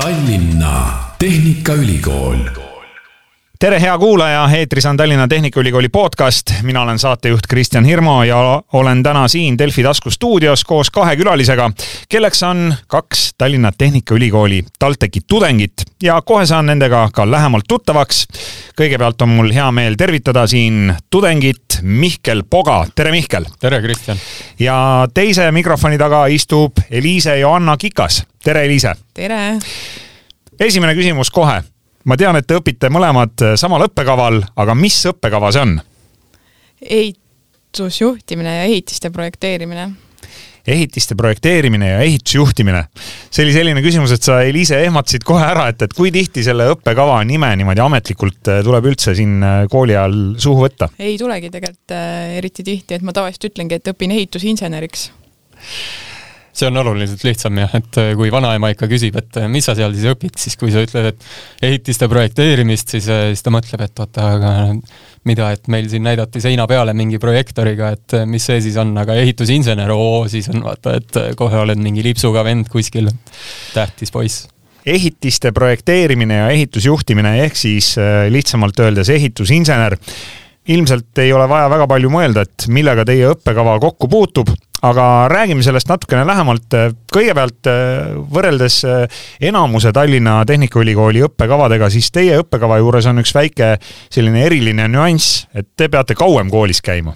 Tallinna Tehnikaülikool tere, hea kuulaja, eetris on Tallinna Tehnikaülikooli podcast, mina olen saatejuht Kristjan Hirmu ja olen täna siin Delfi tasku stuudios koos kahe külalisega, kelleks on kaks Tallinna Tehnikaülikooli TalTechi tudengit ja kohe saan nendega ka lähemalt tuttavaks. kõigepealt on mul hea meel tervitada siin tudengit Mihkel Poga, tere Mihkel! tere, Kristjan! ja teise mikrofoni taga istub Eliise Johanna Kikas, tere Eliise! tere! esimene küsimus kohe ma tean, et te õpite mõlemad samal õppekaval, aga mis õppekava see on? ehitusjuhtimine ja ehitiste projekteerimine. ehitiste projekteerimine ja ehitusjuhtimine. see oli selline küsimus, et sa, Eliise, ehmatasid kohe ära, et, et kui tihti selle õppekava nime niimoodi ametlikult äh, tuleb üldse siin äh, kooli ajal suhu võtta? ei tulegi tegelikult äh, eriti tihti, et ma tavaliselt ütlengi, et õpin ehitusinseneriks see on oluliselt lihtsam jah, et äh, kui vanaema ikka küsib, et äh, mis sa seal siis õpid, siis kui sa ütled, et ehitiste projekteerimist, siis, äh, siis ta mõtleb, et oota, aga mida, et meil siin näidati seina peale mingi projektooriga, et mis see siis on, aga ehitusinsener, oo, siis on vaata, et kohe oled mingi lipsuga vend kuskil, tähtis poiss. Ehitiste projekteerimine ja ehitusjuhtimine ehk siis lihtsamalt öeldes ehitusinsener. Ilmselt ei ole vaja väga palju mõelda, et millega teie õppekava kokku puutub, aga räägime sellest natukene lähemalt. kõigepealt võrreldes äh, enamuse Tallinna Tehnikaülikooli õppekavadega, siis teie õppekava juures on üks väike selline eriline nüanss, et te peate kauem koolis käima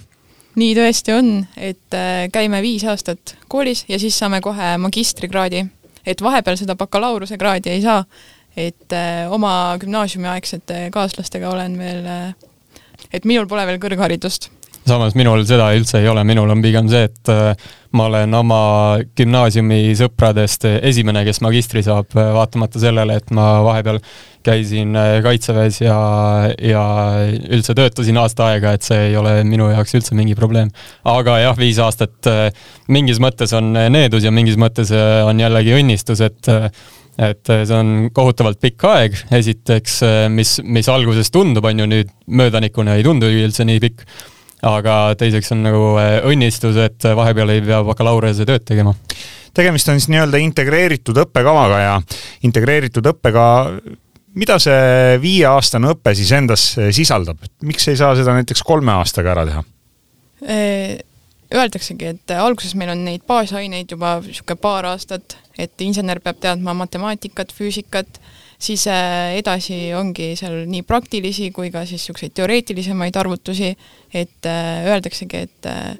nii tõesti on, et äh, käime viis aastat koolis ja siis saame kohe magistrikraadi. et vahepeal seda bakalaureusekraadi ei saa, et oma gümnaasiumiaegsete kaaslastega olen veel, et minul pole veel kõrgharidust samas minul seda üldse ei ole, minul on pigem see, et äh, ma olen oma gümnaasiumi sõpradest esimene, kes magistri saab, äh, vaatamata sellele, et ma vahepeal käisin äh, kaitseväes ja, ja üldse töötasin aasta aega, et see ei ole minu jaoks üldse mingi probleem. aga jah, viis aastat mingis mõttes on needus ja mingis mõttes on jällegi õnnistus, et et see on kohutavalt pikk aeg, esiteks, mis, mis alguses tundub, on ju nüüd möödanikuna ei tundu üldse nii pikk aga teiseks on nagu äh, õnnistus, et vahepeal ei pea bakalaureuse tööd tegema. tegemist on siis nii-öelda integreeritud õppekavaga ja integreeritud õppega mida see viieaastane õpe siis endas sisaldab, miks ei saa seda näiteks kolme aastaga ära teha? Äh, öeldaksegi, et alguses meil on neid baasaineid juba niisugune paar aastat, et insener peab teadma matemaatikat, füüsikat siis äh, edasi ongi seal nii praktilisi kui ka siis niisuguseid teoreetilisemaid arvutusi, et äh, öeldaksegi, et äh,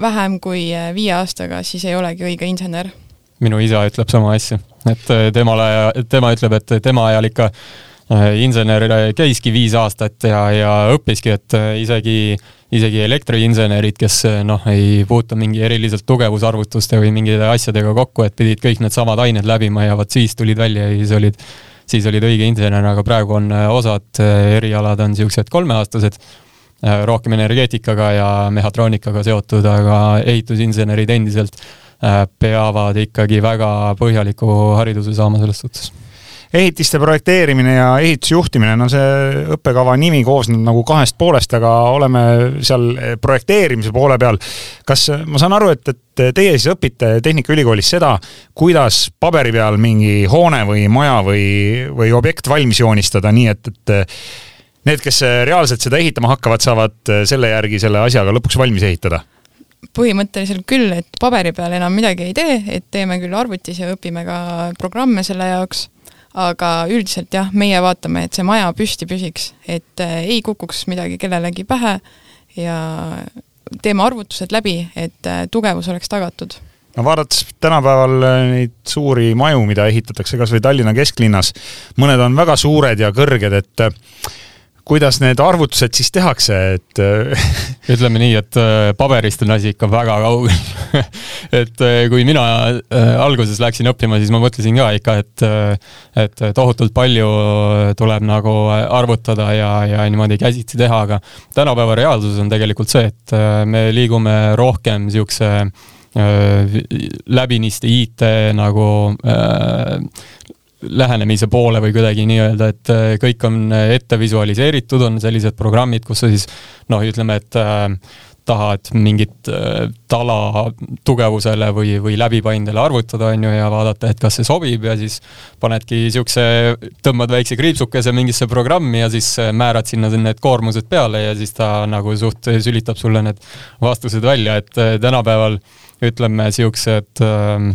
vähem kui viie aastaga siis ei olegi õige insener. minu isa ütleb sama asja, et temale, tema ütleb, et tema ajal ikka insener käiski viis aastat ja, ja õppiski, et isegi, isegi elektriinsenerid, kes noh, ei puutu mingi eriliselt tugevusarvutuste või mingite asjadega kokku, et pidid kõik needsamad ained läbima ja vot siis tulid välja ja siis olid siis olid õige insener, aga praegu on äh, osad äh, erialad on niisugused kolmeaastased, äh, rohkem energeetikaga ja mehhatroonikaga seotud, aga ehitusinsenerid endiselt peavad ikkagi väga põhjaliku hariduse saama selles suhtes ehitiste projekteerimine ja ehitusjuhtimine, no see õppekava nimi koosneb nagu kahest poolest, aga oleme seal projekteerimise poole peal. kas, ma saan aru, et, et teie siis õpite Tehnikaülikoolis seda, kuidas paberi peal mingi hoone või maja või, või objekt valmis joonistada, nii et, et need, kes reaalselt seda ehitama hakkavad, saavad selle järgi selle asjaga lõpuks valmis ehitada? põhimõtteliselt küll, et paberi peal enam midagi ei tee, et teeme küll arvutis ja õpime ka programme selle jaoks aga üldiselt jah, meie vaatame, et see maja püsti püsiks, et äh, ei kukuks midagi kellelegi pähe ja teeme arvutused läbi, et äh, tugevus oleks tagatud. No vaadates tänapäeval äh, neid suuri maju, mida ehitatakse kas või Tallinna kesklinnas, mõned on väga suured ja kõrged, et kuidas need arvutused siis tehakse, et ütleme nii, et äh, paberist on asi ikka väga kaugel. Et äh, kui mina äh, alguses läksin õppima, siis ma mõtlesin ka ikka, et et tohutult palju tuleb nagu arvutada ja, ja niimoodi käsitsi teha, aga tänapäeva reaalsus on tegelikult see, et me liigume rohkem niisuguse läbinisti IT nagu äh, lähenemise poole või kuidagi nii-öelda, et äh, kõik on ette visualiseeritud, on sellised programmid, kus sa siis noh, ütleme, et äh, tahad mingit äh, tala tugevusele või, või läbipaindele arvutada, on ju, ja vaadata, et kas see sobib ja siis panedki niisuguse, tõmbad väikse kriipsukese mingisse programmi ja siis määrad sinna need koormused peale ja siis ta nagu suht sülitab sulle need vastused välja, et tänapäeval ütleme, niisugused äh,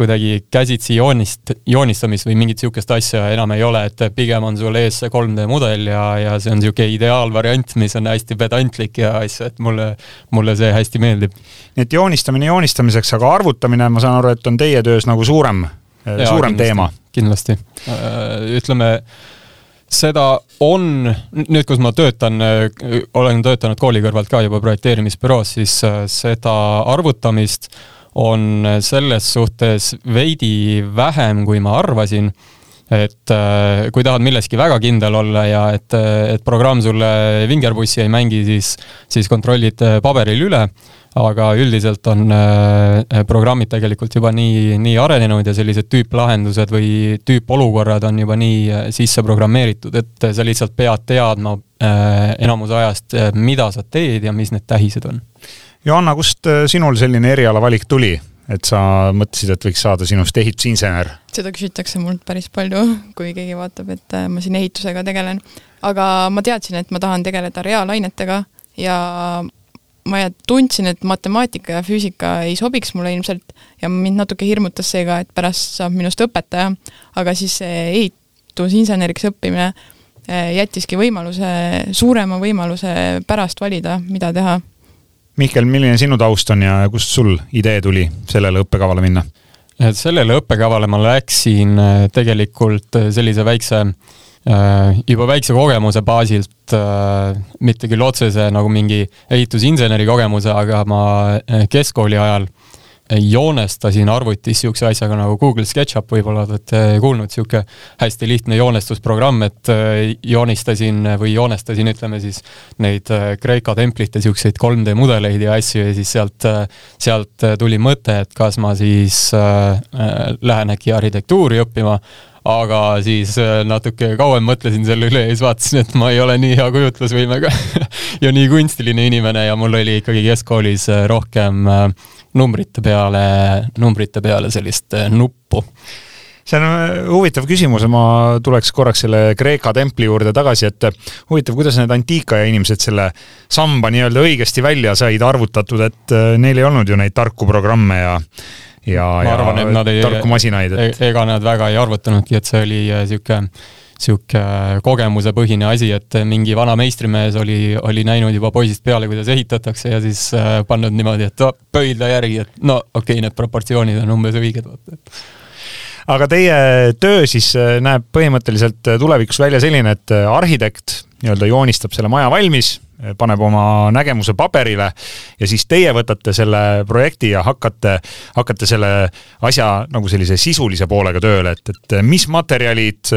kuidagi käsitsi joonist, joonistamist või mingit niisugust asja enam ei ole, et pigem on sul ees see 3D mudel ja, ja see on niisugune ideaalvariant, mis on hästi pedantlik ja asja, et mulle, mulle see hästi meeldib. nii et joonistamine joonistamiseks, aga arvutamine, ma saan aru, et on teie töös nagu suurem, suurem kindlasti, teema? kindlasti, äh, ütleme seda on, nüüd, kus ma töötan, olen töötanud kooli kõrvalt ka juba projekteerimisbüroos, siis äh, seda arvutamist on selles suhtes veidi vähem, kui ma arvasin. et äh, kui tahad milleski väga kindel olla ja et, et programm sulle vingerpussi ei mängi, siis, siis kontrollid äh, paberil üle aga üldiselt on äh, programmid tegelikult juba nii, nii arenenud ja sellised tüüplahendused või tüüpolukorrad on juba nii sisse programmeeritud, et sa lihtsalt pead teadma enamuse ajast, mida sa teed ja mis need tähised on Johanna, kust äh, sinul selline erialavalik tuli, et sa mõtlesid, et võiks saada sinust ehitusinsener? seda küsitakse mult päris palju, kui keegi vaatab, et äh, ma siin ehitusega tegelen. aga ma teadsin, et ma tahan tegeleda reaalainetega ja ma tundsin, et matemaatika ja füüsika ei sobiks mulle ilmselt ja mind natuke hirmutas see ka, et pärast saab minust õpetaja, aga siis see ehitusinseneriks õppimine äh, jättiski võimaluse, suurema võimaluse pärast valida, mida teha Mihkel, milline sinu taust on ja kust sul idee tuli sellele õppekavale minna? sellele õppekavale ma läksin äh, tegelikult äh, sellise väikse, äh, juba väikse kogemuse baasilt, mitte küll otsese nagu mingi ehitusinseneri kogemuse, aga ma keskkooli ajal joonestasin arvutis niisuguse asjaga nagu Google SketchUp, võib-olla olete kuulnud, niisugune hästi lihtne joonestusprogramm, et äh, joonistasin või joonestasin, ütleme siis, neid äh, Kreeka templite niisuguseid 3D mudeleid ja asju ja siis sealt, äh, sealt tuli mõte, et kas ma siis äh, lähen äkki arhitektuuri õppima, aga siis natuke kauem mõtlesin selle üle ja siis vaatasin, et ma ei ole nii hea kujutlusvõimega ja nii kunstiline inimene ja mul oli ikkagi keskkoolis rohkem äh, numbrite peale, numbrite peale sellist nuppu. See on huvitav küsimus, ma tuleks korraks selle Kreeka templi juurde tagasi, et huvitav, kuidas need antiikaja inimesed selle samba nii-öelda õigesti välja said arvutatud, et neil ei olnud ju neid tarku programme ja ja, ja arvan, tarku masinaid et.... ega nad väga ei arvutanudki, et see oli niisugune niisugune kogemusepõhine asi, et mingi vana meistrimees oli, oli näinud juba poisist peale, kuidas ehitatakse ja siis äh, pannud niimoodi, et oh, pöidla järgi, et no okei okay,, need proportsioonid on umbes õiged, vaata, aga teie töö siis äh, näeb põhimõtteliselt tulevikus välja selline, et arhitekt nii-öelda joonistab selle maja valmis paneb oma nägemuse paberile ja siis teie võtate selle projekti ja hakkate, hakkate selle asja nagu sellise sisulise poolega tööle, et, et mis materjalid,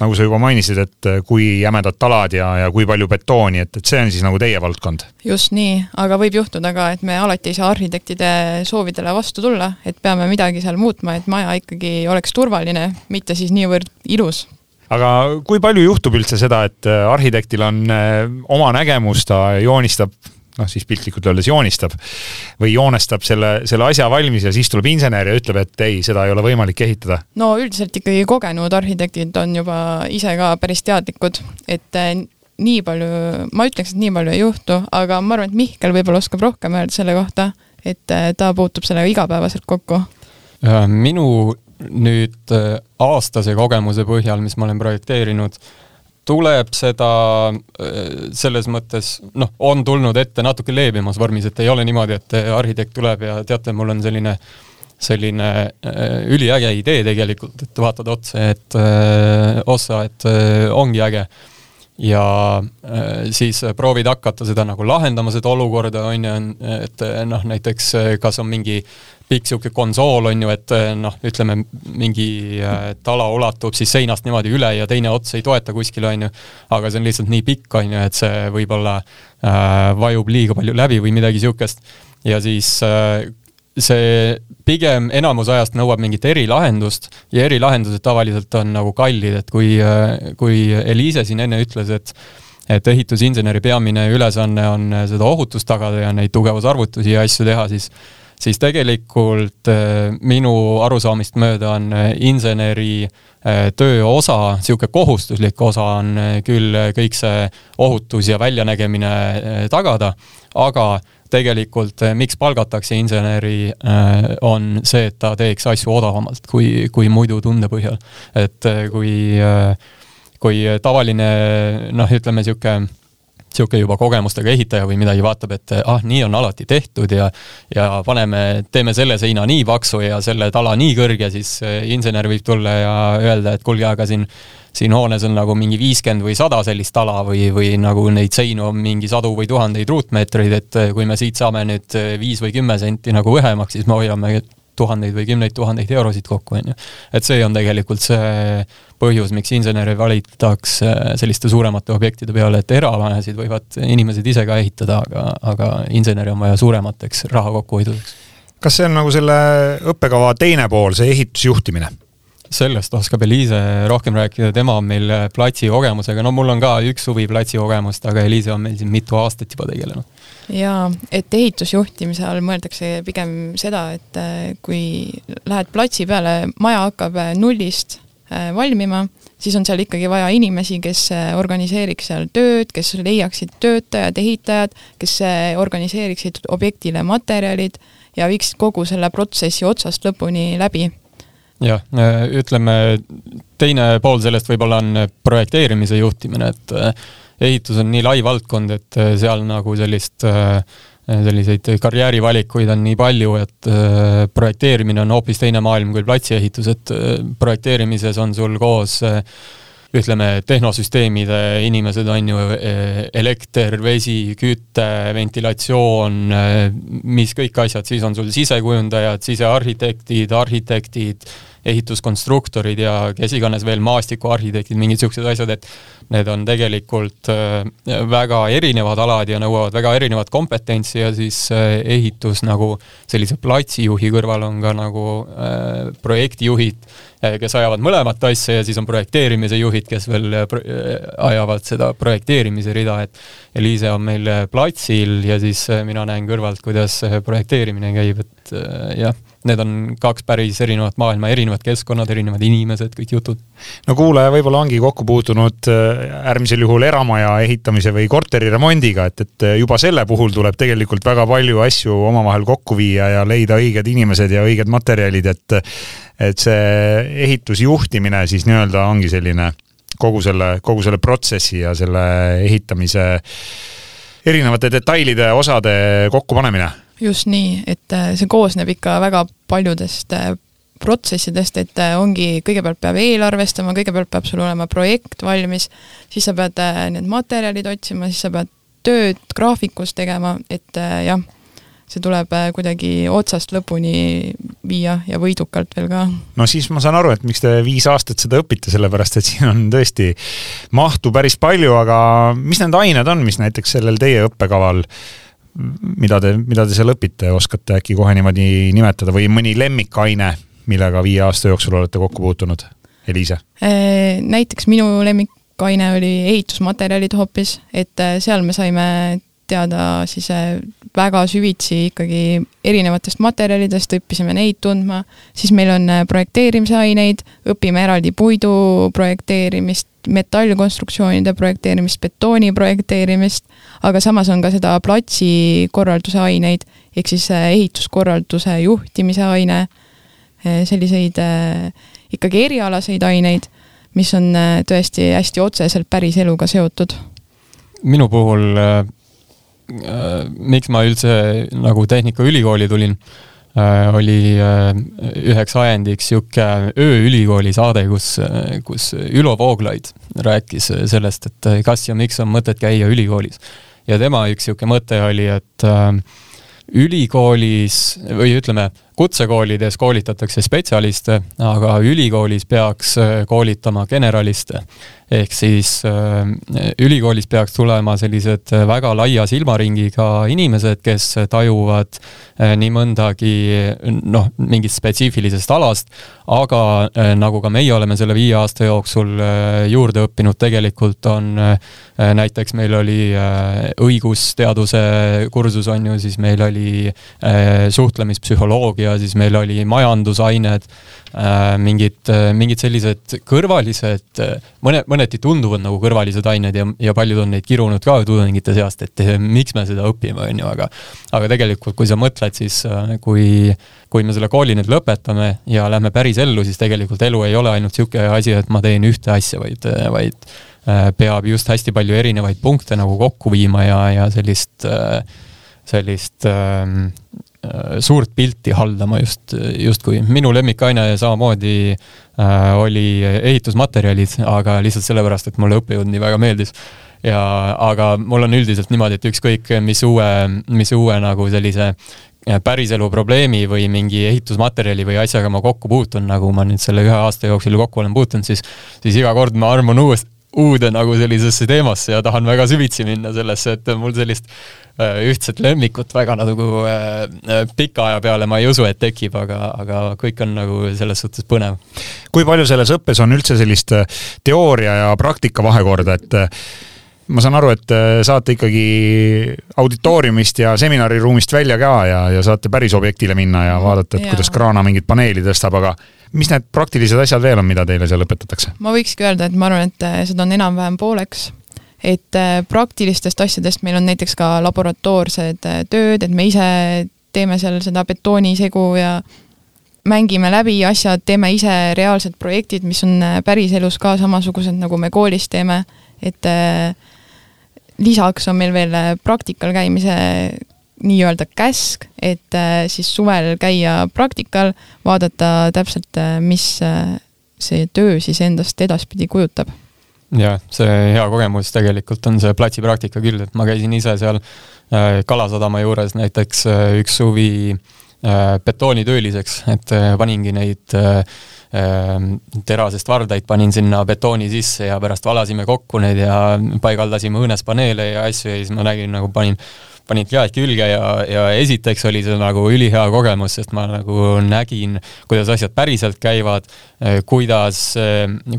nagu sa juba mainisid, et kui jämedad talad ja, ja kui palju betooni, et, et see on siis nagu teie valdkond? just nii, aga võib juhtuda ka, et me alati ei saa arhitektide soovidele vastu tulla, et peame midagi seal muutma, et maja ikkagi oleks turvaline, mitte siis niivõrd ilus aga kui palju juhtub üldse seda, et äh, arhitektil on äh, oma nägemus, ta joonistab noh, siis piltlikult öeldes joonistab või joonestab selle, selle asja valmis ja siis tuleb insener ja ütleb, et ei, seda ei ole võimalik ehitada? no üldiselt ikkagi kogenud arhitektid on juba ise ka päris teadlikud, et äh, nii palju, ma ütleks, et nii palju ei juhtu, aga ma arvan, et Mihkel võib-olla oskab rohkem öelda selle kohta, et ta puutub sellega igapäevaselt kokku. minu nüüd äh, aastase kogemuse põhjal, mis ma olen projekteerinud, tuleb seda äh, selles mõttes, noh, on tulnud ette natuke leebemas vormis, et ei ole niimoodi, et arhitekt tuleb ja teate, mul on selline selline äh, üliäge idee tegelikult, et vaatad otsa, et öö, otsa, et ongi äge. Ja öö, siis proovid hakata seda nagu lahendama, seda olukorda, on ju, et noh, näiteks kas on mingi pikk niisugune konsool on ju, et noh, ütleme mingi äh, tala ulatub siis seinast niimoodi üle ja teine ots ei toeta kuskile, on ju, aga see on lihtsalt nii pikk, on ju, et see võib-olla äh, vajub liiga palju läbi või midagi niisugust. ja siis äh, see pigem enamus ajast nõuab mingit erilahendust ja erilahendused tavaliselt on nagu kallid, et kui, kui Eliise siin enne ütles, et et ehitusinseneri peamine ülesanne on seda ohutust tagada ja neid tugevusarvutusi ja asju teha, siis siis tegelikult minu arusaamist mööda on inseneri töö osa, niisugune kohustuslik osa on küll kõik see ohutus ja väljanägemine tagada, aga tegelikult eh, miks palgatakse inseneri, eh, on see, et ta teeks asju odavamalt kui, kui muidu tunde põhjal. et eh, kui, kui tavaline noh, ütleme niisugune niisugune juba kogemustega ehitaja või midagi vaatab, et ah, nii on alati tehtud ja ja paneme, teeme selle seina nii paksu ja selle tala nii kõrge, siis insener võib tulla ja öelda, et kuulge, aga siin siin hoones on nagu mingi viiskümmend või sada sellist ala või, või nagu neid seinu on mingi sadu või tuhandeid ruutmeetreid, et eh, kui me siit saame nüüd eh, viis või kümme senti nagu õhemaks, siis me hoiame tuhandeid või kümneid tuhandeid eurosid kokku, on ju. et see on tegelikult see põhjus, miks insenere valitakse selliste suuremate objektide peale, et eramajasid võivad inimesed ise ka ehitada, aga, aga inseneri on vaja suuremateks raha kokkuhoidudeks. kas see on nagu selle õppekava teine pool, see ehitusjuhtimine? sellest oskab Eliise rohkem rääkida, tema on meil platsi kogemusega, no mul on ka üks suvi platsi kogemust, aga Eliise on meil siin mitu aastat juba tegelenud. jaa, et ehitusjuhtimise all mõeldakse pigem seda, et äh, kui lähed platsi peale, maja hakkab äh, nullist äh, valmima, siis on seal ikkagi vaja inimesi, kes organiseeriks seal tööd, kes leiaksid töötajad, ehitajad, kes organiseeriksid objektile materjalid ja viiksid kogu selle protsessi otsast lõpuni läbi. Jah, ütleme teine pool sellest võib-olla on projekteerimise juhtimine, et eh, ehitus on nii lai valdkond, et seal nagu sellist eh, selliseid karjäärivalikuid on nii palju, et projekteerimine on hoopis teine maailm kui platsioehitus, et projekteerimises on sul koos ütleme, tehnosüsteemide inimesed on ju elekter, vesi, küte, ventilatsioon, mis kõik asjad, siis on sul sisekujundajad, sisearhitektid, arhitektid, ehituskonstruktorid ja kes iganes veel, maastikuarhitektid, mingid niisugused asjad, et need on tegelikult äh, väga erinevad alad ja nõuavad väga erinevat kompetentsi ja siis äh, ehitus nagu sellise platsijuhi kõrval on ka nagu äh, projektijuhid, kes ajavad mõlemat asja ja siis on projekteerimise juhid, kes veel ajavad seda projekteerimise rida, et Eliise on meil platsil ja siis mina näen kõrvalt, kuidas projekteerimine käib, et jah need on kaks päris erinevat maailma, erinevad keskkonnad, erinevad inimesed, kõik jutud. no kuulaja võib-olla ongi kokku puutunud äh, äärmisel juhul eramaja ehitamise või korteri remondiga, et, et juba selle puhul tuleb tegelikult väga palju asju omavahel kokku viia ja leida õiged inimesed ja õiged materjalid, et et see ehitusjuhtimine siis nii-öelda ongi selline kogu selle, kogu selle protsessi ja selle ehitamise erinevate detailide, osade kokkupanemine just nii, et äh, see koosneb ikka väga paljudest äh, protsessidest, et äh, ongi, kõigepealt peab eelarvestama, kõigepealt peab sul olema projekt valmis, siis sa pead need materjalid otsima, siis sa pead tööd graafikus tegema, et jah, see tuleb kuidagi otsast lõpuni viia ja võidukalt veel ka. no siis ma saan aru, et miks te viis aastat seda õpite, sellepärast et siin on tõesti mahtu päris palju, aga mis need ained on, mis näiteks sellel teie õppekaval mida te, mida te seal õpite, oskate äkki kohe niimoodi nimetada või mõni lemmikaine, millega viie aasta jooksul olete kokku puutunud, Eliise? Äh, näiteks minu lemmikaine oli ehitusmaterjalid hoopis, et äh, seal me saime teada siis äh, väga süvitsi ikkagi erinevatest materjalidest, õppisime neid tundma, siis meil on projekteerimise aineid, õpime eraldi puidu projekteerimist, metallkonstruktsioonide projekteerimist, betooni projekteerimist, aga samas on ka seda platsi korralduse aineid, ehk siis äh, ehituskorralduse juhtimise aine, äh, selliseid äh, ikkagi erialaseid aineid, mis on tõesti hästi otseselt päriseluga seotud. minu puhul äh, miks ma üldse nagu Tehnikaülikooli tulin äh,, Äh, oli äh, üheks ajendiks niisugune ööülikooli saade, kus, äh, kus Ülo Vooglaid rääkis sellest, et kas ja miks on mõtet käia ülikoolis. ja tema üks niisugune mõte oli, et ülikoolis või ütleme, kutsekoolides koolitatakse spetsialiste, aga ülikoolis peaks koolitama generaliste ehk siis äh, ülikoolis peaks tulema sellised väga laia silmaringiga inimesed, kes tajuvad äh, nii mõndagi noh, mingist spetsiifilisest alast, aga äh, nagu ka meie oleme selle viie aasta jooksul juurde õppinud, tegelikult on näiteks meil oli õigusteaduse kursus, on ju, siis meil oli suhtlemispsühholoogia, siis meil oli majandusained Äh, mingid, äh, mingid sellised kõrvalised, äh, mõne, mõneti tunduvad nagu kõrvalised ained ja, ja paljud on neid kirunud ka tudengite seast, et miks me seda õpime, on ju, aga aga tegelikult, kui sa mõtled, siis kui, kui me selle kooli nüüd lõpetame ja lähme päris ellu, siis tegelikult elu ei ole ainult niisugune asi, et ma teen ühte asja, vaid, vaid peab just hästi palju erinevaid punkte nagu kokku viima ja, ja sellist, sellist Äh, suurt pilti haldama just, justkui. minu lemmikaine samamoodi äh, oli ehitusmaterjalid, aga lihtsalt sellepärast, et mulle õppejõud nii väga meeldis. ja, aga mul on üldiselt niimoodi, et ükskõik, mis uue, mis uue nagu sellise äh, päriselu probleemi või mingi ehitusmaterjali või asjaga ma kokku puutun, nagu ma nüüd selle ühe aasta jooksul kokku olen puutunud, siis, siis iga kord ma armun uuesti, uude nagu sellisesse teemasse ja tahan väga süvitsi minna sellesse, et mul sellist Äh, ühtset lemmikut väga nagu äh, äh, pika aja peale ma ei usu, et tekib, aga, aga kõik on nagu selles suhtes põnev. kui palju selles õppes on üldse sellist teooria ja praktika vahekorda, et ma saan aru, et saate ikkagi auditooriumist ja seminariruumist välja ka ja, ja saate päris objektile minna ja vaadata, et ja. kuidas kraana mingit paneeli tõstab, aga mis need praktilised asjad veel on, mida teile seal õpetatakse? ma võikski öelda, et ma arvan, et seda on enam-vähem pooleks et äh, praktilistest asjadest meil on näiteks ka laboratoorsed äh, tööd, et me ise teeme seal seda betoonisegu ja mängime läbi asjad, teeme ise reaalsed projektid, mis on äh, päriselus ka samasugused, nagu me koolis teeme, et lisaks on meil veel praktikal käimise nii-öelda käsk, et siis suvel käia praktikal, vaadata täpselt, mis see töö siis endast edaspidi kujutab jah, see hea kogemus tegelikult on see platsipraktika küll, et ma käisin ise seal äh, Kalasadama juures näiteks äh, üks suvi äh, betoonitööliseks, et paningi neid terasest vardaid panin sinna betooni sisse ja pärast valasime kokku need ja paigaldasime õõnespaneele ja asju ja siis ma nägin nagu panin panid käed külge ja, ja esiteks oli see nagu ülihea kogemus, sest ma nagu nägin, kuidas asjad päriselt käivad, kuidas,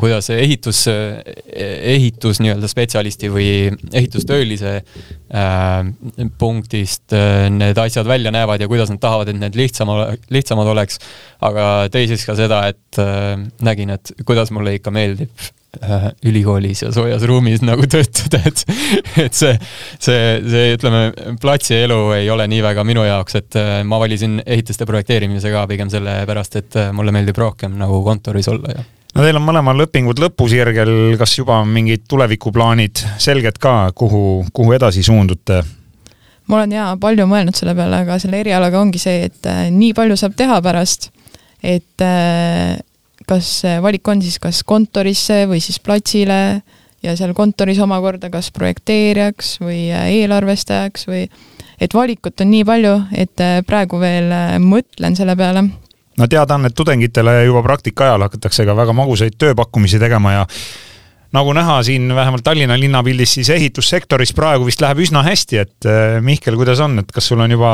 kuidas ehitus, ehitus nii-öelda spetsialisti või ehitustöölise äh, punktist äh, need asjad välja näevad ja kuidas nad tahavad, et need lihtsam, lihtsamad oleks. aga teiseks ka seda, et äh, nägin, et kuidas mulle ikka meeldib Äh, ülikoolis ja soojas ruumis nagu töötada, et et see, see, see ütleme, platsielu ei ole nii väga minu jaoks, et äh, ma valisin ehituste projekteerimise ka pigem sellepärast, et äh, mulle meeldib rohkem nagu kontoris olla ja no teil on mõlemal õpingud lõpusirgel, kas juba mingid tulevikuplaanid selged ka, kuhu, kuhu edasi suundute? ma olen jaa palju mõelnud selle peale, aga selle erialaga ongi see, et nii palju saab teha pärast, et kas valik on siis kas kontorisse või siis platsile ja seal kontoris omakorda kas projekteerijaks või eelarvestajaks või et valikut on nii palju, et äh, praegu veel äh, mõtlen selle peale. no teada on, et tudengitele juba praktika ajal hakatakse ka väga magusaid tööpakkumisi tegema ja nagu näha siin vähemalt Tallinna linnapildis, siis ehitussektoris praegu vist läheb üsna hästi, et äh, Mihkel, kuidas on, et kas sul on juba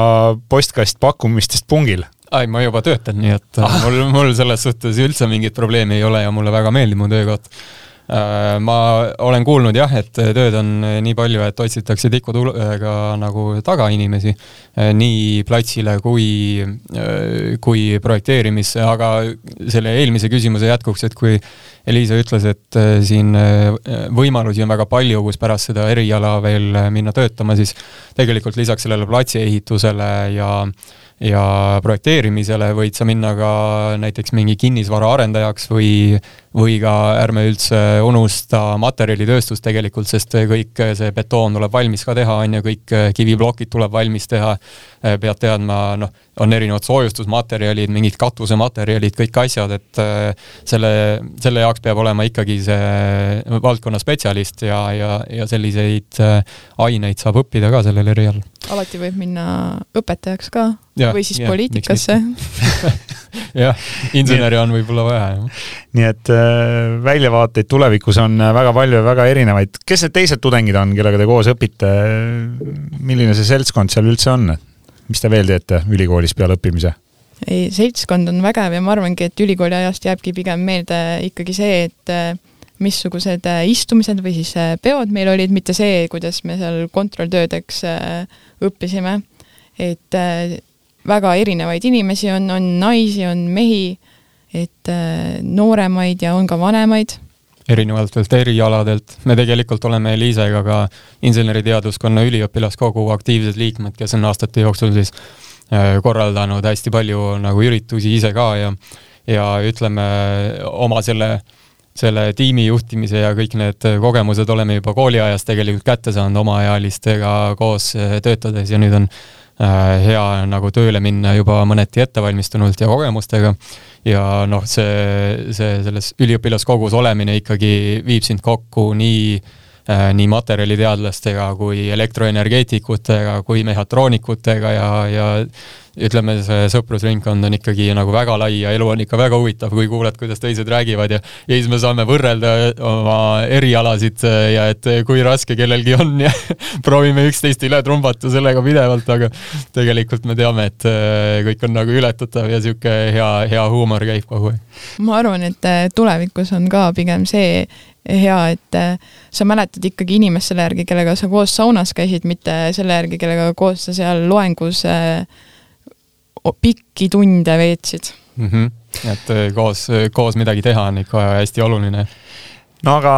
postkast pakkumistest pungil? Ai, ma juba töötan, nii et ah. mul, mul selles suhtes üldse mingit probleemi ei ole ja mulle väga meeldib mu töökoht. Äh, ma olen kuulnud jah, et tööd on nii palju, et otsitakse tikutulega nagu tagainimesi äh, nii platsile kui, äh, kui projekteerimisse, aga selle eelmise küsimuse jätkuks, et kui Eliisa ütles, et siin võimalusi on väga palju, kus pärast seda eriala veel minna töötama, siis tegelikult lisaks sellele platsiehitusele ja äh, ja projekteerimisele võid sa minna ka näiteks mingi kinnisvaraarendajaks või, või ka ärme üldse unusta materjalitööstust tegelikult, sest kõik see betoon tuleb valmis ka teha, on ju, kõik kiviplokid tuleb valmis teha, pead teadma, noh, on erinevad soojustusmaterjalid, mingid katusematerjalid, kõik asjad, et selle, selle jaoks peab olema ikkagi see valdkonna spetsialist ja, ja, ja selliseid aineid saab õppida ka sellel erialal alati võib minna õpetajaks ka Ja, või siis ja, poliitikasse. jah, inseneri on võib-olla vaja, jah. nii et äh, väljavaateid tulevikus on äh, väga palju ja väga erinevaid. kes need teised tudengid on, kellega te koos õpite? milline see seltskond seal üldse on? mis te veel teete ülikoolis peale õppimise? ei, seltskond on vägev ja ma arvangi, et ülikooli ajast jääbki pigem meelde ikkagi see, et äh, missugused äh, istumised või siis äh, peod meil olid, mitte see, kuidas me seal kontrolltöödeks õppisime. et väga erinevaid inimesi on, on naisi, on mehi, et nooremaid ja on ka vanemaid erinevatelt erialadelt. me tegelikult oleme Liisega ka inseneriteaduskonna üliõpilaskogu aktiivsed liikmed, kes on aastate jooksul siis korraldanud hästi palju nagu üritusi ise ka ja ja ütleme, oma selle äh, selle tiimi juhtimise ja kõik need kogemused oleme juba kooliajast tegelikult kätte saanud omaealistega koos töötades ja nüüd on eh, hea nagu tööle minna juba mõneti ettevalmistunult ja kogemustega. ja noh, see, see selles üliõpilaskogus olemine ikkagi viib sind kokku nii äh, nii materjaliteadlastega kui elektroenergeetikutega kui mehhatroonikutega ja, ja ütleme, see sõprusringkond on ikkagi nagu väga lai ja elu on ikka väga huvitav, kui kuuled, kuidas teised räägivad ja ja siis me saame võrrelda oma erialasid ja et kui raske kellelgi on ja proovime üksteist üle trumbata sellega pidevalt, aga tegelikult me teame, et äh, kõik on nagu ületatav ja niisugune hea, hea huumor käib kogu aeg. ma arvan, et äh, tulevikus on ka pigem see hea, et äh, sa mäletad ikkagi inimest selle järgi, kellega sa koos saunas käisid, mitte selle järgi, kellega koos sa seal loengus äh, pikki tunde veetsid mm. -hmm. et äh, koos, koos midagi teha on ikka hästi oluline. no aga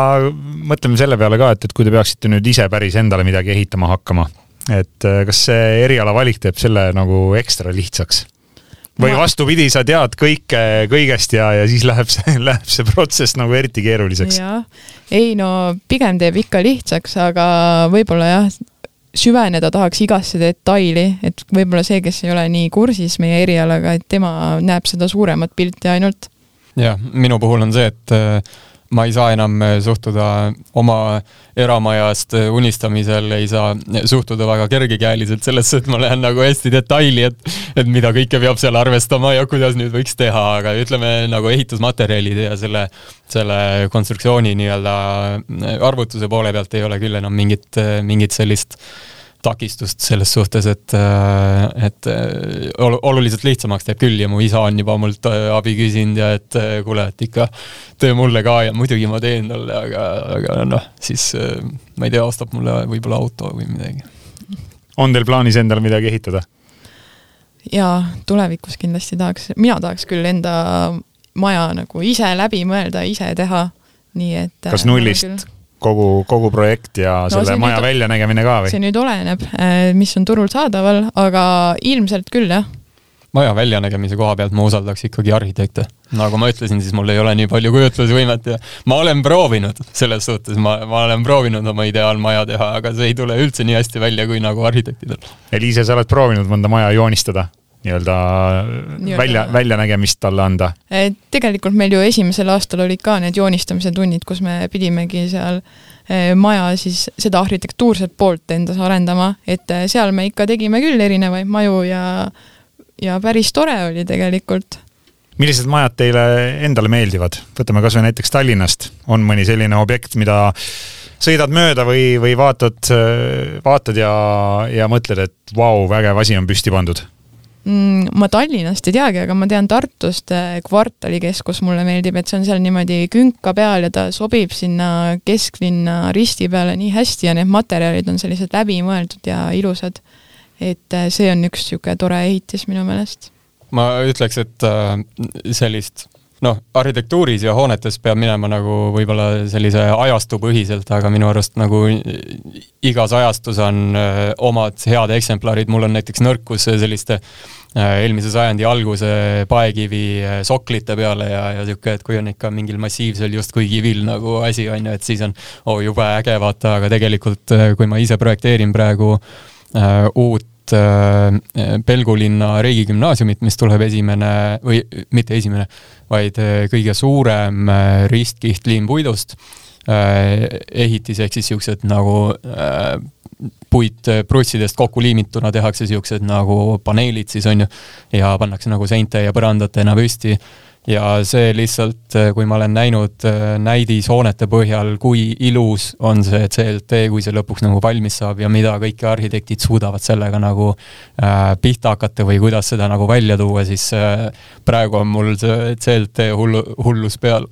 mõtleme selle peale ka, et, et kui te peaksite nüüd ise päris endale midagi ehitama hakkama, et äh, kas see erialavalik teeb selle nagu ekstra lihtsaks? või ma... vastupidi, sa tead kõike kõigest ja, ja siis läheb see, läheb see protsess nagu eriti keeruliseks? ei no pigem teeb ikka lihtsaks, aga võib-olla jah, süveneda tahaks igasse detaili, et võib-olla see, kes ei ole nii kursis meie erialaga, et tema näeb seda suuremat pilti ainult. jah, minu puhul on see, et äh, ma ei saa enam äh, suhtuda oma eramajast äh, unistamisel, ei saa suhtuda väga kergekäeliselt sellesse, et ma lähen nagu hästi detaili, et et mida kõike peab seal arvestama ja kuidas nüüd võiks teha, aga ütleme nagu ehitusmaterjalide ja selle, selle konstruktsiooni nii-öelda arvutuse poole pealt ei ole küll enam mingit, mingit sellist äh, takistust selles suhtes, et, äh, et äh, oluliselt lihtsamaks teeb küll ja mu isa on juba mult äh, abi küsinud ja et kuule, et ikka tee mulle ka ja muidugi ma teen talle, aga, aga noh, siis ma ei tea, ostab mulle võib-olla auto või midagi. on teil plaanis endale midagi ehitada? jaa, tulevikus kindlasti tahaks, mina tahaks küll enda maja nagu ise läbi mõelda, ise teha, nii et kas nullist? Kogu, kogu projekt ja no, selle maja nüüd, väljanägemine ka või? see nüüd oleneb, äh, mis on turul saadaval, aga ilmselt küll, jah. maja väljanägemise koha pealt ma usaldaks ikkagi arhitekte. nagu ma ütlesin, siis mul ei ole nii palju kujutlusvõimet ja ma olen proovinud, selles suhtes ma, ma olen proovinud oma ideaalmaja teha, aga see ei tule üldse nii hästi välja kui nagu arhitektidel. Eliise, sa oled proovinud mõnda maja joonistada? Nii-öelda välja, väljanägemist talle anda? tegelikult meil ju esimesel aastal olid ka need joonistamise tunnid, kus me pidimegi seal eh, maja siis seda arhitektuurset poolt endas arendama, et eh, seal me ikka tegime küll erinevaid maju ja ja päris tore oli tegelikult. millised majad teile endale meeldivad? võtame kas või näiteks Tallinnast, on mõni selline objekt, mida sõidad mööda või, või vaatad, vaatad ja, ja mõtled, et vau, vägev asi on püsti pandud ma Tallinnast ei teagi, aga ma tean Tartust eh, kvartalikeskus mulle meeldib, et see on seal niimoodi künka peal ja ta sobib sinna kesklinna risti peale nii hästi ja need materjalid on sellised läbimõeldud ja ilusad. et eh, see on üks niisugune tore ehitis minu meelest. ma ütleks, et äh, sellist noh, arhitektuuris ja hoonetes peab minema nagu võib-olla sellise ajastupõhiselt, aga minu arust nagu igas ajastus on öö, omad head eksemplarid, mul on näiteks nõrkus selliste Äh, eelmise sajandi alguse paekivi äh, soklite peale ja, ja niisugune, et kui on ikka mingil massiivsel justkui kivil nagu asi, on ju, et siis on oh, jube äge, vaata, aga tegelikult äh, kui ma ise projekteerin praegu äh, uut äh, Pelgulinna riigigümnaasiumit, mis tuleb esimene või mitte esimene, vaid äh, kõige suurem äh, ristkiht liimpuidust äh,, ehitis ehk siis niisugused nagu äh, puit prussidest kokku liimituna tehakse niisugused nagu paneelid siis on ju, ja pannakse nagu seinte ja põrandatena püsti. Ja see lihtsalt, kui ma olen näinud näidishoonete põhjal, kui ilus on see CLT, kui see lõpuks nagu valmis saab ja mida kõik arhitektid suudavad sellega nagu äh, pihta hakata või kuidas seda nagu välja tuua, siis äh, praegu on mul see CLT hullu, hullus peal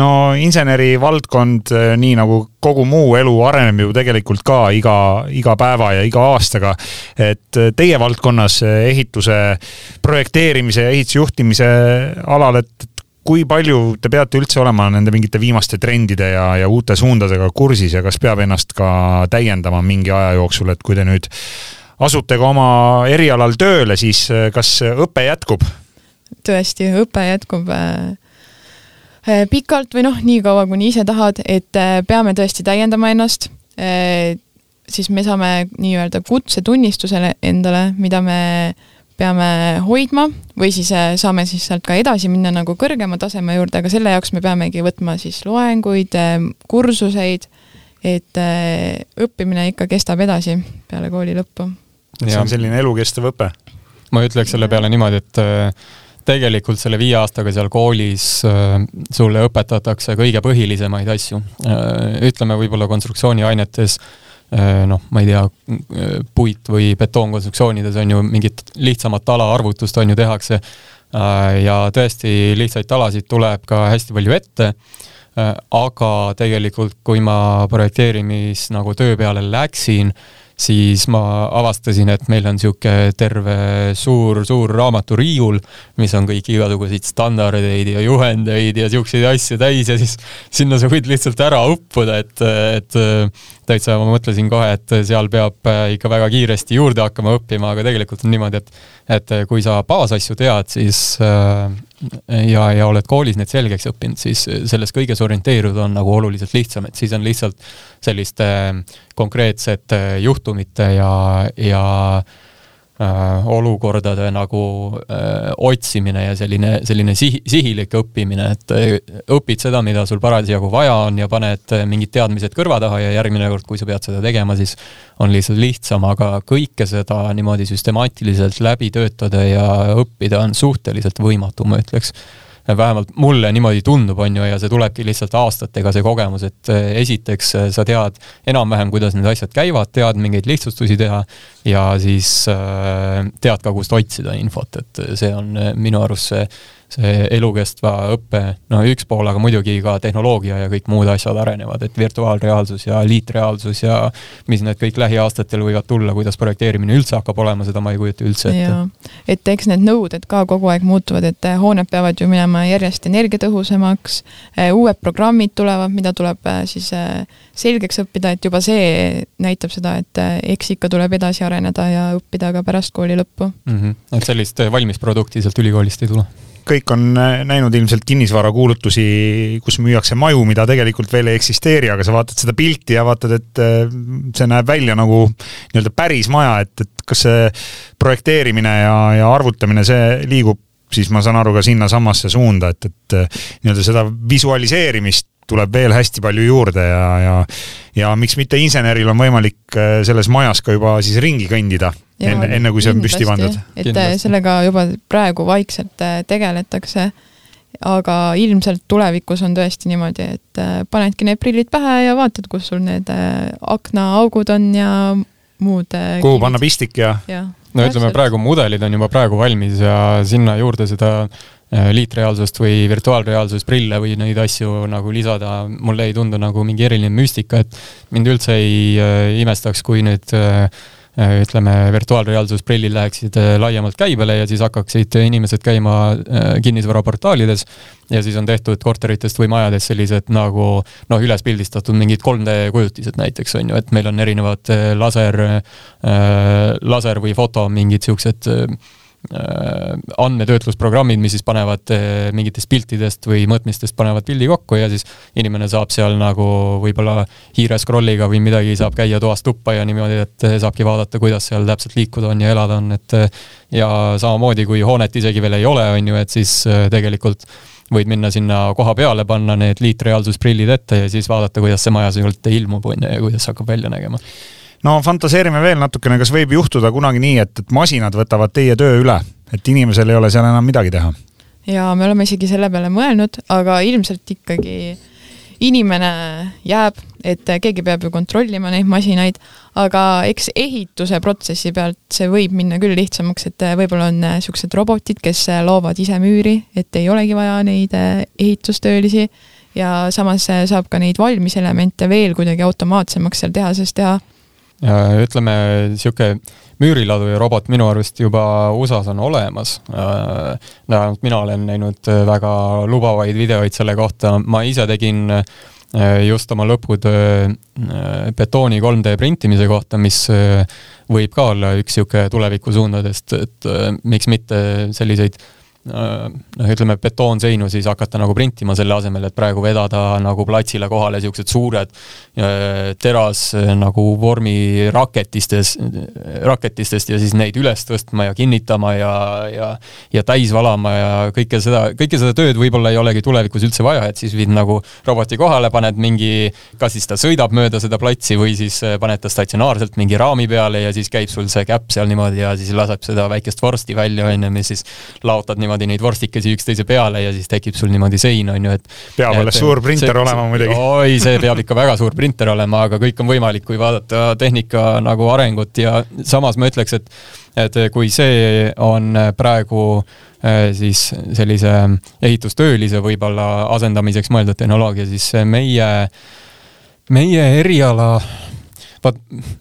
no inseneri valdkond, eh, nii nagu kogu muu elu, areneb ju tegelikult ka iga, iga päeva ja iga aastaga. et eh, teie valdkonnas eh, ehituse projekteerimise ja ehitusjuhtimise alal, et kui palju te peate üldse olema nende mingite viimaste trendide ja, ja uute suundadega kursis ja kas peab ennast ka täiendama mingi aja jooksul, et kui te nüüd asute ka oma erialal tööle, siis kas õpe jätkub? tõesti, õpe jätkub Äh, pikalt või noh, nii kaua, kuni ise tahad, et äh, peame tõesti täiendama ennast, äh, siis me saame nii-öelda kutsetunnistusele endale, mida me peame hoidma või siis saame siis sealt ka edasi minna nagu kõrgema taseme juurde, aga selle jaoks me peamegi võtma siis loenguid, kursuseid, et õppimine ikka kestab edasi peale kooli lõppu. see on selline elukestev õpe? ma ütleks selle peale niimoodi, et tegelikult selle viie aastaga seal koolis äh, sulle õpetatakse kõige põhilisemaid asju. Äh, ütleme võib-olla konstruktsiooniainetes äh, noh, ma ei tea, puit- või betoonkonstruktsioonides on ju mingit lihtsamat talaarvutust on ju tehakse ja tõesti lihtsaid talasid tuleb ka hästi palju ette, aga tegelikult, kui ma projekteerimis nagu töö peale läksin, siis ma avastasin, et meil on niisugune terve suur-suur raamaturiiul, mis on kõik igasuguseid standardeid ja juhendeid ja niisuguseid asju täis ja siis sinna sa võid lihtsalt ära uppuda, et, et täitsa ma mõtlesin kohe, et seal peab ikka väga kiiresti juurde hakkama õppima, aga tegelikult on niimoodi, et et kui sa baasasju tead, siis ja, ja oled koolis need selgeks õppinud, siis selles kõiges orienteeruda on nagu oluliselt lihtsam, et siis on lihtsalt selliste konkreetsete juhtumite ja, ja äh, olukordade nagu äh, otsimine ja selline, selline sihi, sihilik õppimine, et äh, õpid seda, mida sul parasjagu vaja on ja paned mingid teadmised kõrva taha ja järgmine kord, kui sa pead seda tegema, siis on lihtsalt lihtsam, aga kõike seda niimoodi süstemaatiliselt läbi töötada ja õppida on suhteliselt võimatu, ma ütleks vähemalt mulle niimoodi tundub, on ju, ja see tulebki lihtsalt aastatega, see kogemus, et eh, esiteks eh, sa tead enam-vähem, kuidas need asjad käivad, tead mingeid lihtsustusi teha ja siis eh, tead ka, kust otsida infot, et see on minu arust see see elukestva õppe, no üks pool, aga muidugi ka tehnoloogia ja kõik muud asjad arenevad, et virtuaalreaalsus ja liitreaalsus ja mis need kõik lähiaastatel võivad tulla, kuidas projekteerimine üldse hakkab olema, seda ma ei kujuta üldse ette. et eks need nõuded ka kogu aeg muutuvad, et eh, hooned peavad ju minema järjest energiatõhusamaks, eh, uued programmid tulevad, mida tuleb eh, siis selgeks õppida, et juba see näitab seda, et eks ikka tuleb edasi areneda ja õppida ka pärast kooli lõppu mm. -hmm. et sellist valmis produkti sealt ülikoolist ei tule? Kõik on näinud ilmselt kinnisvarakuulutusi, kus müüakse maju, mida tegelikult veel ei eksisteeri, aga sa vaatad seda pilti ja vaatad, et äh, see näeb välja nagu nii-öelda päris maja, et, et kas see projekteerimine ja, ja arvutamine, see liigub siis ma saan aru ka sinnasamasse suunda, et, et äh, nii-öelda seda visualiseerimist tuleb veel hästi palju juurde ja, ja ja miks mitte inseneril on võimalik äh, selles majas ka juba siis ringi kõndida, enne, enne kui see on püsti pandud. et äh, kindlasti. sellega juba praegu vaikselt äh, tegeletakse, aga ilmselt tulevikus on tõesti niimoodi, et panedki need prillid pähe ja vaatad, kus sul need aknaaugud on ja muud kuhu panna pistik ja, ja no ütleme, praegu mudelid on juba praegu valmis ja sinna juurde seda Äh, liitreaalsust või virtuaalreaalsusprille või neid asju nagu lisada, mulle ei tundu nagu mingi eriline müstika, et mind üldse ei äh, imestaks, kui nüüd äh, ütleme, virtuaalreaalsusprillid läheksid laiemalt käibele ja siis hakkaksid inimesed käima kinnisvaraportaalides ja siis on tehtud korteritest või majadest sellised nagu noh, üles pildistatud mingid 3D kujutised näiteks on ju, et meil on erinevad laser, laser või foto mingid siuksed Äh, andmetöötlusprogrammid, mis siis panevad äh, mingitest piltidest või mõõtmistest panevad pildi kokku ja siis inimene saab seal nagu võib-olla hiire scroll'iga või midagi saab käia toast tuppa ja niimoodi, et äh, saabki vaadata, kuidas seal täpselt liikuda on ja elada on, et ja samamoodi, kui hoonet isegi veel ei ole, on ju, et siis tegelikult võid minna sinna koha peale, panna need liitreaalsusprillid ette ja siis vaadata, kuidas see maja sealt ilmub, on ju, ja kuidas hakkab välja nägema no fantaseerime veel natukene, kas võib juhtuda kunagi nii, et, et masinad võtavad teie töö üle, et inimesel ei ole seal enam midagi teha? ja me oleme isegi selle peale mõelnud, aga ilmselt ikkagi inimene jääb, et keegi peab ju kontrollima neid masinaid, aga eks ehituse protsessi pealt see võib minna küll lihtsamaks, et võib-olla on niisugused robotid, kes loovad ise müüri, et ei olegi vaja neid ehitustöölisi ja samas saab ka neid valmiselemente veel kuidagi automaatsemaks seal tehases teha ütleme, niisugune müüriladuja robot minu arust juba USA-s on olemas. vähemalt mina olen näinud väga lubavaid videoid selle kohta, ma ise tegin äh, just oma lõputöö äh, betooni 3D printimise kohta, mis äh, võib ka olla üks niisugune tulevikusuundadest, et miks mitte selliseid Äh, noh, ütleme betoonseinu siis hakata nagu printima selle asemel, et praegu vedada nagu platsile kohale niisugused suured äh, teras äh, nagu vormi raketistes, raketistest ja siis neid üles tõstma ja kinnitama ja, ja ja täis valama ja kõike seda, kõike seda tööd võib-olla ei olegi tulevikus üldse vaja, et siis viid nagu roboti kohale, paned mingi, kas siis ta sõidab mööda seda platsi või siis paned ta statsionaarselt mingi raami peale ja siis käib sul see käpp seal niimoodi ja siis laseb seda väikest vorsti välja, on ju, mis siis laotad niimoodi niimoodi neid vorstikesi üksteise peale ja siis tekib sul niimoodi sein, on ju, et peab alles suur printer see, olema muidugi. oi, see peab ikka väga suur printer olema, aga kõik on võimalik, kui vaadata tehnika nagu arengut ja samas ma ütleks, et et kui see on praegu eh, siis sellise ehitustöölise võib-olla asendamiseks mõeldud tehnoloogia, siis meie, meie eriala vaat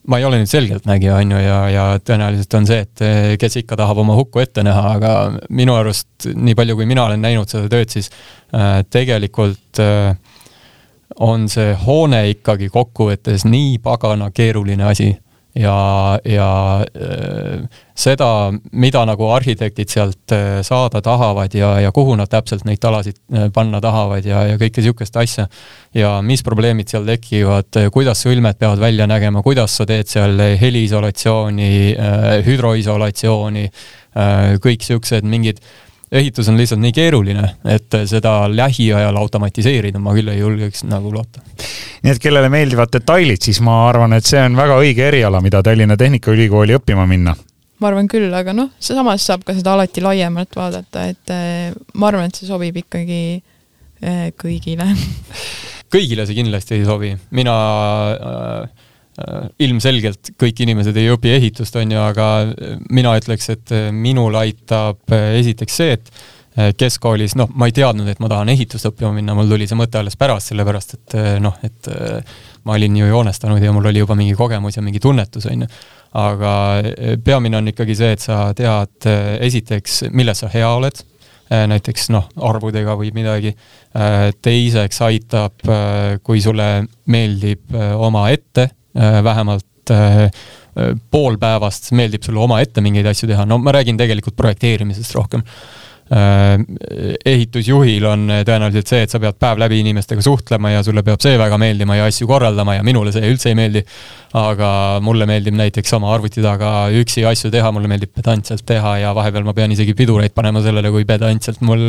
ma ei ole nüüd selgeltnägija, on ju, ja, ja tõenäoliselt on see, et eh, kes ikka tahab oma hukku ette näha, aga minu arust nii palju, kui mina olen näinud seda tööd, siis äh, tegelikult äh, on see hoone ikkagi kokkuvõttes nii pagana keeruline asi ja, ja äh, seda, mida nagu arhitektid sealt äh, saada tahavad ja, ja kuhu nad täpselt neid talasid äh, panna tahavad ja, ja kõike niisugust asja. ja mis probleemid seal tekivad, kuidas sõlmed peavad välja nägema, kuidas sa teed seal heliisolatsiooni, hüdroisolatsiooni, kõik niisugused mingid ehitus on lihtsalt nii keeruline, et seda lähiajal automatiseerida ma küll ei julgeks nagu loota. nii et kellele meeldivad detailid, siis ma arvan, et see on väga õige eriala, mida Tallinna Tehnikaülikooli õppima minna ma arvan küll, aga noh, samas saab ka seda alati laiemalt vaadata, et eh, ma arvan, et see sobib ikkagi eh, kõigile kõigile see kindlasti ei sobi, mina äh, Äh, ilmselgelt kõik inimesed ei õpi ehitust, on ju, aga mina ütleks, et äh, minul aitab äh, esiteks see, et keskkoolis, noh, ma ei teadnud, et ma tahan ehitust õppima minna, mul tuli see mõte alles pärast, sellepärast et noh, et ma olin ju joonestanud ja mul oli juba mingi kogemus ja mingi tunnetus, on ju. Aga peamine on ikkagi see, et sa tead esiteks, milles sa hea oled, näiteks noh, arvudega või midagi. teiseks aitab, kui sulle meeldib oma ette Äh, vähemalt äh, pool päevast meeldib sulle omaette mingeid asju teha, no ma räägin tegelikult projekteerimisest rohkem ehitusjuhil on tõenäoliselt see, et sa pead päev läbi inimestega suhtlema ja sulle peab see väga meeldima ja asju korraldama ja minule see üldse ei meeldi. aga mulle meeldib näiteks oma arvuti taga üksi asju teha, mulle meeldib pedantselt teha ja vahepeal ma pean isegi pidureid panema sellele, kui pedantselt mul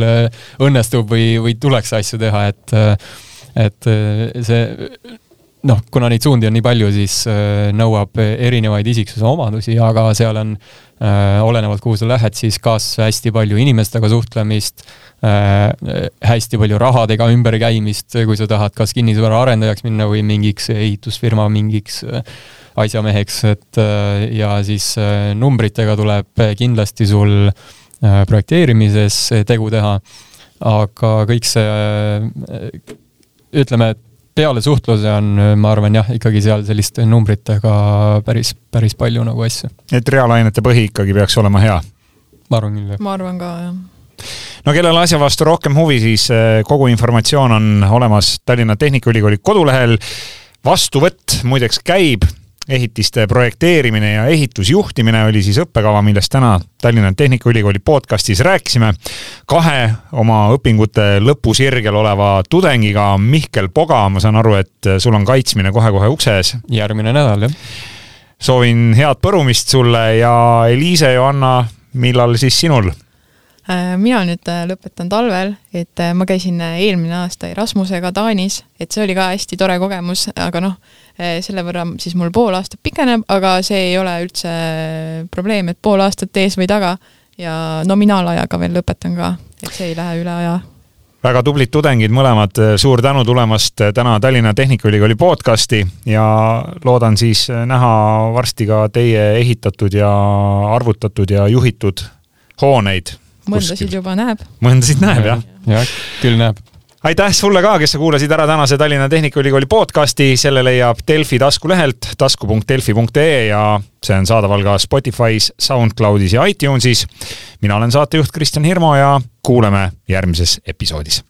õnnestub või, või tuleks asju teha, et et see noh, kuna neid suundi on nii palju, siis äh, nõuab erinevaid isiksuse omadusi, aga seal on äh, olenevalt, kuhu sa lähed, siis kas hästi palju inimestega suhtlemist äh,, hästi palju rahadega ümberkäimist, kui sa tahad kas kinnisvaraarendajaks minna või mingiks ehitusfirma mingiks äh, asjameheks, et äh, ja siis äh, numbritega tuleb kindlasti sul projekteerimises tegu teha, aga kõik see ütleme, et peale suhtluse on, ma arvan jah, ikkagi seal selliste numbritega päris, päris palju nagu asju. et reaalainete põhi ikkagi peaks olema hea? ma arvan küll, jah. ma arvan ka, jah. no kellel asja vastu rohkem huvi, siis eh, kogu informatsioon on olemas Tallinna Tehnikaülikooli kodulehel. vastuvõtt muideks käib ehitiste projekteerimine ja ehitusjuhtimine oli siis õppekava, millest täna Tallinna Tehnikaülikooli podcastis rääkisime. kahe oma õpingute lõpusirgel oleva tudengiga, Mihkel Poga, ma saan aru, et sul on kaitsmine kohe-kohe ukse ees. järgmine nädal, jah. soovin head põrumist sulle ja Eliise, Johanna, millal siis sinul? Äh, mina nüüd äh, lõpetan talvel, et äh, ma käisin eelmine aasta Erasmusega Taanis, et see oli ka hästi tore kogemus, aga noh, selle võrra siis mul pool aastat pikeneb, aga see ei ole üldse probleem, et pool aastat ees või taga ja nominaalajaga veel lõpetan ka, et see ei lähe üle aja väga tublid tudengid mõlemad, suur tänu tulemast täna Tallinna Tehnikaülikooli podcasti ja loodan siis näha varsti ka teie ehitatud ja arvutatud ja juhitud hooneid mõndasid juba näeb. mõndasid näeb, jah? jah, küll näeb aitäh sulle ka, kes sa kuulasid ära tänase Tallinna Tehnikaülikooli podcasti, selle leiab Delfi taskulehelt tasku.delfi.ee ja see on saadaval ka Spotify's, SoundCloudis ja iTunesis. mina olen saatejuht Kristjan Hirmu ja kuuleme järgmises episoodis.